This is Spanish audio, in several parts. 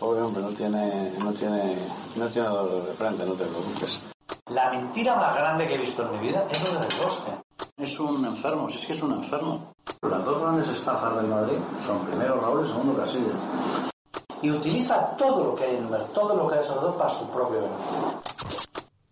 Pobre hombre, no tiene, no tiene, no tiene dolor de frente, no te preocupes. La mentira más grande que he visto en mi vida es lo del bosque. Es un enfermo, si es que es un enfermo. Las dos grandes estafas del Madrid son primero Raúl y segundo Casillas. Y utiliza todo lo que hay en el todo lo que hay en el para su propio beneficio.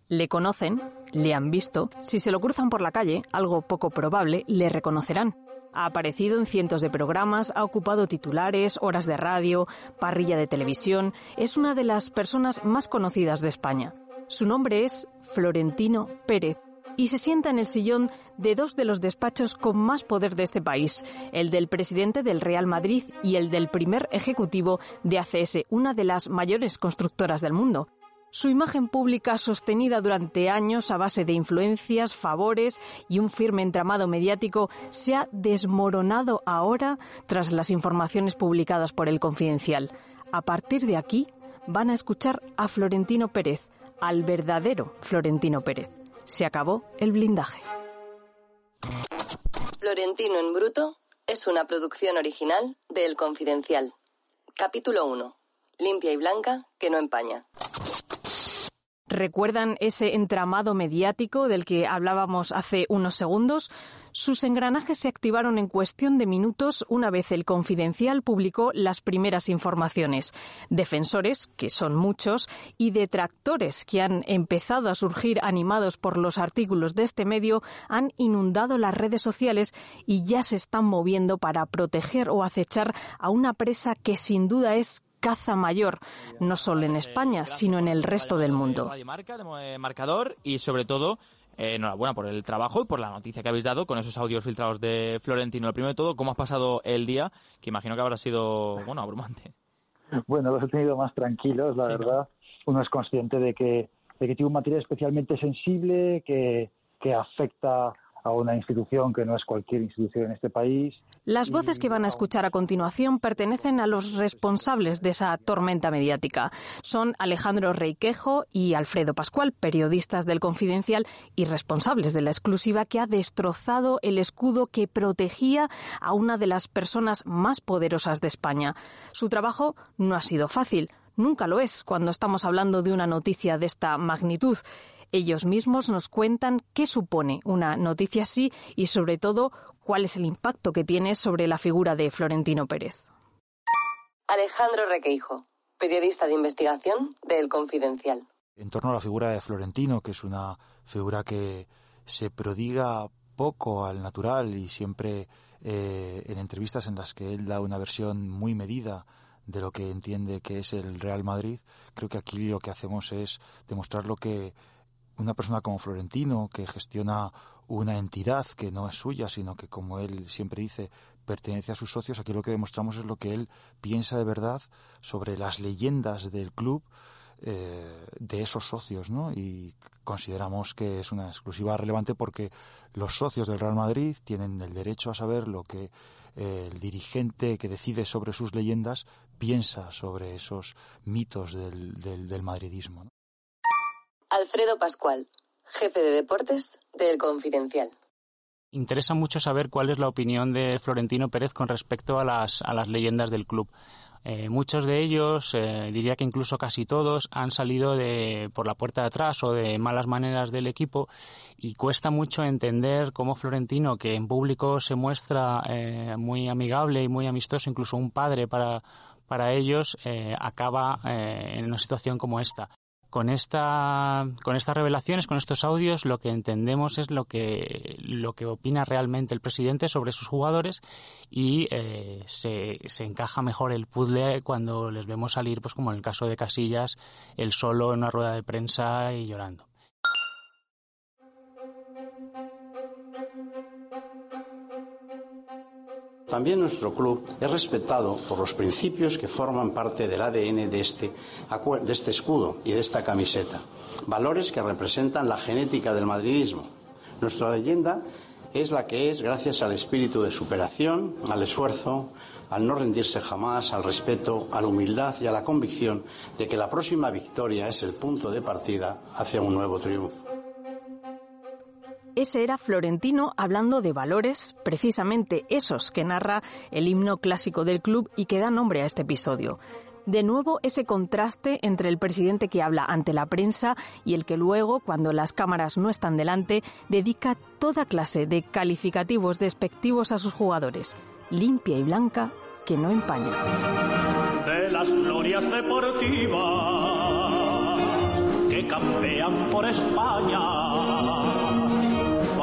Le conocen, le han visto. Si se lo cruzan por la calle, algo poco probable, le reconocerán. Ha aparecido en cientos de programas, ha ocupado titulares, horas de radio, parrilla de televisión. Es una de las personas más conocidas de España. Su nombre es Florentino Pérez y se sienta en el sillón de dos de los despachos con más poder de este país, el del presidente del Real Madrid y el del primer ejecutivo de ACS, una de las mayores constructoras del mundo. Su imagen pública sostenida durante años a base de influencias, favores y un firme entramado mediático se ha desmoronado ahora tras las informaciones publicadas por el Confidencial. A partir de aquí van a escuchar a Florentino Pérez, al verdadero Florentino Pérez. Se acabó el blindaje. Florentino en Bruto es una producción original de El Confidencial. Capítulo 1. Limpia y blanca que no empaña. ¿Recuerdan ese entramado mediático del que hablábamos hace unos segundos? Sus engranajes se activaron en cuestión de minutos una vez el Confidencial publicó las primeras informaciones. Defensores, que son muchos, y detractores que han empezado a surgir animados por los artículos de este medio han inundado las redes sociales y ya se están moviendo para proteger o acechar a una presa que sin duda es caza mayor, no solo en España, sino en el resto del mundo. Marcador y sobre todo eh, enhorabuena por el trabajo y por la noticia que habéis dado con esos audios filtrados de Florentino. Lo primero de todo, ¿cómo has pasado el día? Que imagino que habrá sido, bueno, abrumante. Bueno, los he tenido más tranquilos, la verdad. Uno es consciente de que, de que tiene un material especialmente sensible, que, que afecta a una institución que no es cualquier institución en este país. Las voces que van a escuchar a continuación pertenecen a los responsables de esa tormenta mediática. Son Alejandro Reiquejo y Alfredo Pascual, periodistas del Confidencial y responsables de la exclusiva que ha destrozado el escudo que protegía a una de las personas más poderosas de España. Su trabajo no ha sido fácil. Nunca lo es cuando estamos hablando de una noticia de esta magnitud. Ellos mismos nos cuentan qué supone una noticia así y, sobre todo, cuál es el impacto que tiene sobre la figura de Florentino Pérez. Alejandro Requeijo, periodista de investigación del Confidencial. En torno a la figura de Florentino, que es una figura que se prodiga poco al natural y siempre eh, en entrevistas en las que él da una versión muy medida de lo que entiende que es el Real Madrid, creo que aquí lo que hacemos es demostrar lo que una persona como Florentino, que gestiona una entidad que no es suya, sino que, como él siempre dice, pertenece a sus socios, aquí lo que demostramos es lo que él piensa de verdad sobre las leyendas del club, eh, de esos socios, ¿no? Y consideramos que es una exclusiva relevante porque los socios del Real Madrid tienen el derecho a saber lo que eh, el dirigente que decide sobre sus leyendas piensa sobre esos mitos del, del, madridismo. Alfredo Pascual, jefe de deportes del Confidencial. Interesa mucho saber cuál es la opinión de Florentino Pérez con respecto a las, a las leyendas del club. Eh, muchos de ellos, eh, diría que incluso casi todos, han salido de, por la puerta de atrás o de malas maneras del equipo y cuesta mucho entender cómo Florentino, que en público se muestra eh, muy amigable y muy amistoso, incluso un padre para, para ellos, acaba en una situación como esta con esta con estas revelaciones con estos audios lo que entendemos es lo que lo que opina realmente el presidente sobre sus jugadores y eh, se, se encaja mejor el puzzle cuando les vemos salir pues como en el caso de Casillas el solo en una rueda de prensa y llorando También nuestro club es respetado por los principios que forman parte del ADN de este, de este escudo y de esta camiseta, valores que representan la genética del madridismo. Nuestra leyenda es la que es gracias al espíritu de superación, al esfuerzo, al no rendirse jamás, al respeto, a la humildad y a la convicción de que la próxima victoria es el punto de partida hacia un nuevo triunfo. Ese era Florentino hablando de valores, precisamente esos que narra el himno clásico del club y que da nombre a este episodio. De nuevo ese contraste entre el presidente que habla ante la prensa y el que luego, cuando las cámaras no están delante, dedica toda clase de calificativos despectivos a sus jugadores. Limpia y blanca que no empaña. De las glorias deportivas que campean por España,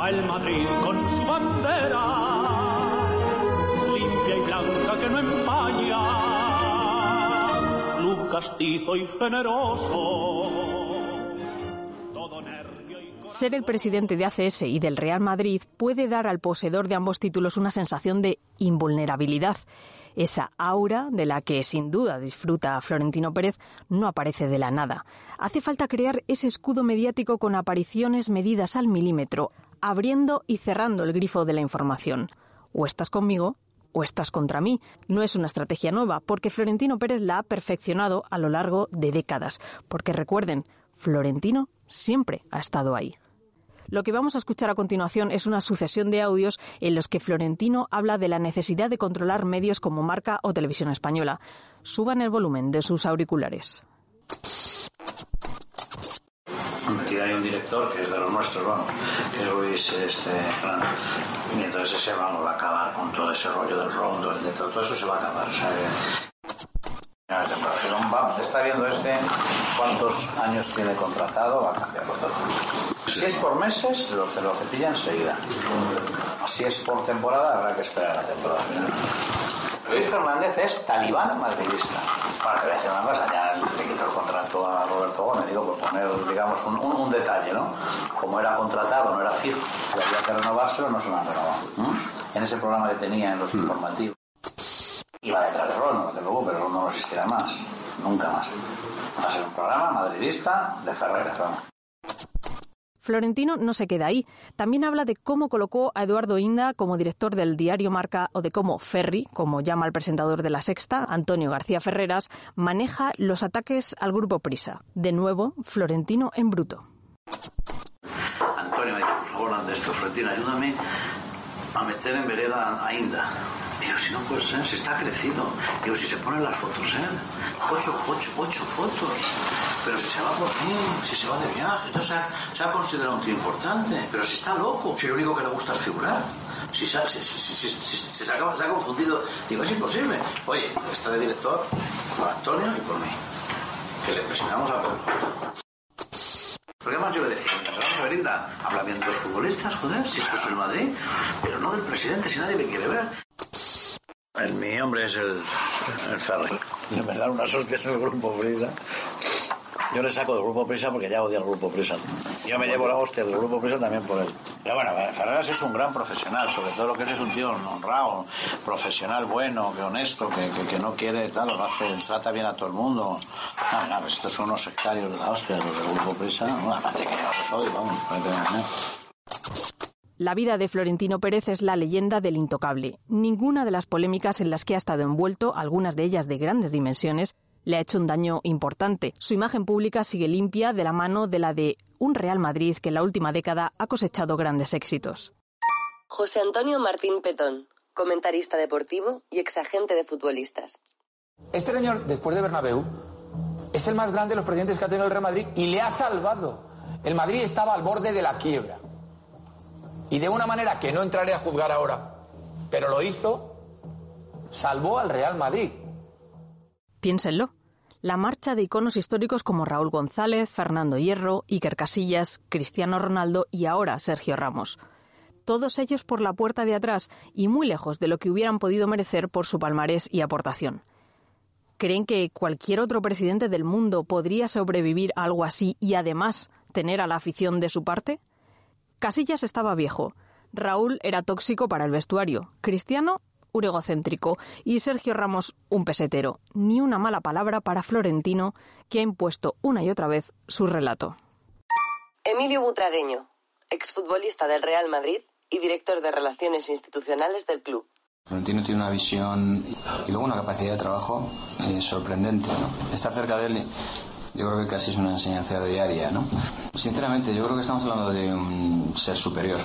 el Madrid con su bandera, limpia y blanca que no empaña castizo y generoso. Ser el presidente de ACS y del Real Madrid puede dar al poseedor de ambos títulos una sensación de invulnerabilidad. Esa aura de la que sin duda disfruta Florentino Pérez no aparece de la nada. Hace falta crear ese escudo mediático con apariciones medidas al milímetro, abriendo y cerrando el grifo de la información. O estás conmigo o estás contra mí. No es una estrategia nueva, porque Florentino Pérez la ha perfeccionado a lo largo de décadas. Porque recuerden, Florentino siempre ha estado ahí. Lo que vamos a escuchar a continuación es una sucesión de audios en los que Florentino habla de la necesidad de controlar medios como Marca o Televisión Española. Suban el volumen de sus auriculares. Aquí hay un director que es de los nuestros, vamos, que es Luis este, y entonces ese vamos va a acabar con todo ese rollo del rondo, de todo, todo eso se va a acabar. Sea, vamos, está viendo este cuántos años tiene contratado, va a cambiarlo todo. Si es por meses, lo, lo cepilla enseguida. Si es por temporada, habrá que esperar la temporada. Luis Fernández es talibán madridista. Para que decir una cosa, ya le quitó el contrato a Gómez, digo, por poner, digamos, un, un, detalle, ¿no? Como era contratado, no era fijo, y había que renovárselo, no se lo han renovado. En ese programa que tenía en los mm. informativos. Iba detrás de Rono, desde luego, pero no existirá más. Nunca más. Va a ser un programa madridista de Ferreras, vamos. Florentino no se queda ahí. También habla de cómo colocó a Eduardo Inda como director del diario Marca o de cómo Ferri, como llama el presentador de La Sexta, Antonio García Ferreras, maneja los ataques al grupo Prisa. De nuevo, Florentino en bruto. Antonio me por favor, esto, Florentino, ayúdame a meter en vereda a Inda. Digo, si no puede ser, si está crecido. Digo, si se ponen las fotos, ¿eh? Ocho, ocho, ocho fotos. Pero si se va por fin, si se va de viaje, no se ha, considerado un tío importante. Pero si está loco, si lo único que le gusta es figurar. Si, se, ha, confundido, digo, es imposible. Oye, está de director por Antonio y por mí. Que le presionamos a poco. Porque además yo le decía, vamos a ver, Inda, habla bien de los futbolistas, joder, si esto es el Madrid, pero no del presidente, si nadie le quiere ver. El, mi hombre es el, el Ferri. Me dan unas hostias en el grupo Prisa. Yo le saco del grupo Prisa porque ya odia al grupo Prisa. Yo me llevo la hostia del grupo Prisa también por él. Pero bueno, Ferreras es un gran profesional, sobre todo lo que es, es un tío honrado, profesional bueno, que honesto, que, que, no quiere tal, lo hace, trata bien a todo el mundo. No, estos son unos sectarios de la hostia, los del grupo Prisa. Aparte que los odio, vamos, la vida de Florentino Pérez es la leyenda del intocable. Ninguna de las polémicas en las que ha estado envuelto, algunas de ellas de grandes dimensiones, le ha hecho un daño importante. Su imagen pública sigue limpia de la mano de la de un Real Madrid que en la última década ha cosechado grandes éxitos. José Antonio Martín Petón, comentarista deportivo y exagente de futbolistas. Este señor, después de Bernabéu, es el más grande de los presidentes que ha tenido el Real Madrid y le ha salvado. El Madrid estaba al borde de la quiebra. Y de una manera que no entraré a juzgar ahora, pero lo hizo, salvó al Real Madrid. Piénsenlo. La marcha de iconos históricos como Raúl González, Fernando Hierro, Iker Casillas, Cristiano Ronaldo y ahora Sergio Ramos. Todos ellos por la puerta de atrás y muy lejos de lo que hubieran podido merecer por su palmarés y aportación. ¿Creen que cualquier otro presidente del mundo podría sobrevivir a algo así y además tener a la afición de su parte? Casillas estaba viejo. Raúl era tóxico para el vestuario. Cristiano, un egocéntrico. Y Sergio Ramos, un pesetero. Ni una mala palabra para Florentino, que ha impuesto una y otra vez su relato. Emilio Butragueño, exfutbolista del Real Madrid y director de Relaciones Institucionales del club. Florentino tiene una visión y luego una capacidad de trabajo eh, sorprendente. Estar cerca de él yo creo que casi es una enseñanza diaria, ¿no? Sinceramente, yo creo que estamos hablando de un ser superior.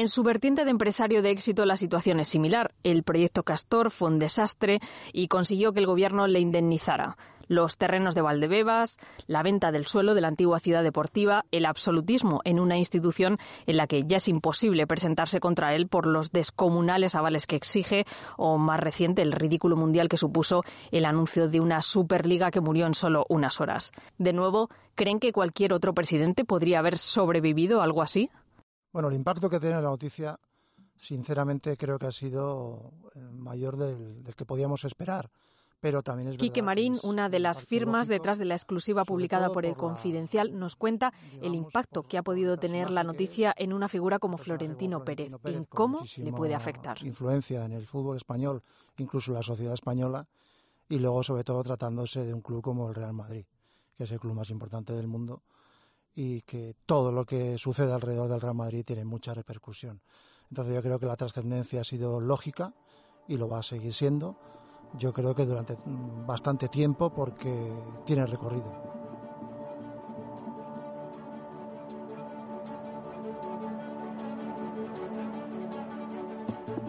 En su vertiente de empresario de éxito la situación es similar. El proyecto Castor fue un desastre y consiguió que el gobierno le indemnizara. Los terrenos de Valdebebas, la venta del suelo de la antigua ciudad deportiva, el absolutismo en una institución en la que ya es imposible presentarse contra él por los descomunales avales que exige, o más reciente el ridículo mundial que supuso el anuncio de una Superliga que murió en solo unas horas. De nuevo, ¿creen que cualquier otro presidente podría haber sobrevivido a algo así? Bueno, el impacto que tiene la noticia, sinceramente, creo que ha sido mayor del, que podíamos esperar. Pero también es Quique Marín, una de las firmas detrás de la exclusiva publicada por el Confidencial, nos cuenta el impacto que ha podido tener la noticia en una figura como Florentino Pérez, y en cómo le puede afectar. Influencia en el fútbol español, incluso en la sociedad española, y luego, sobre todo, tratándose de un club como el Real Madrid, que es el club más importante del mundo y que todo lo que sucede alrededor del Real Madrid tiene mucha repercusión. Entonces yo creo que la trascendencia ha sido lógica y lo va a seguir siendo. Yo creo que durante bastante tiempo porque tiene recorrido.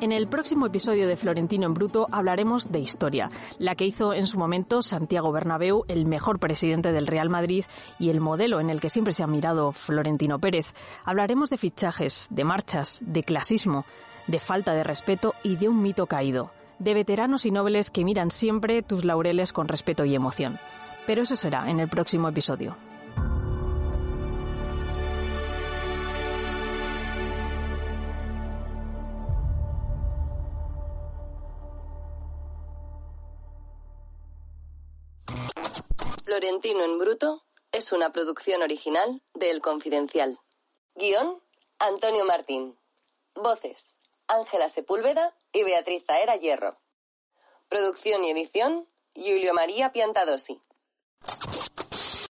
En el próximo episodio de Florentino en Bruto hablaremos de historia, la que hizo en su momento Santiago Bernabéu, el mejor presidente del Real Madrid y el modelo en el que siempre se ha mirado Florentino Pérez. Hablaremos de fichajes, de marchas, de clasismo, de falta de respeto y de un mito caído, de veteranos y nobles que miran siempre tus laureles con respeto y emoción. Pero eso será en el próximo episodio. Florentino en Bruto es una producción original de El Confidencial. Guión, Antonio Martín. Voces, Ángela Sepúlveda y Beatriz Zaera Hierro. Producción y edición, Julio María Piantadosi.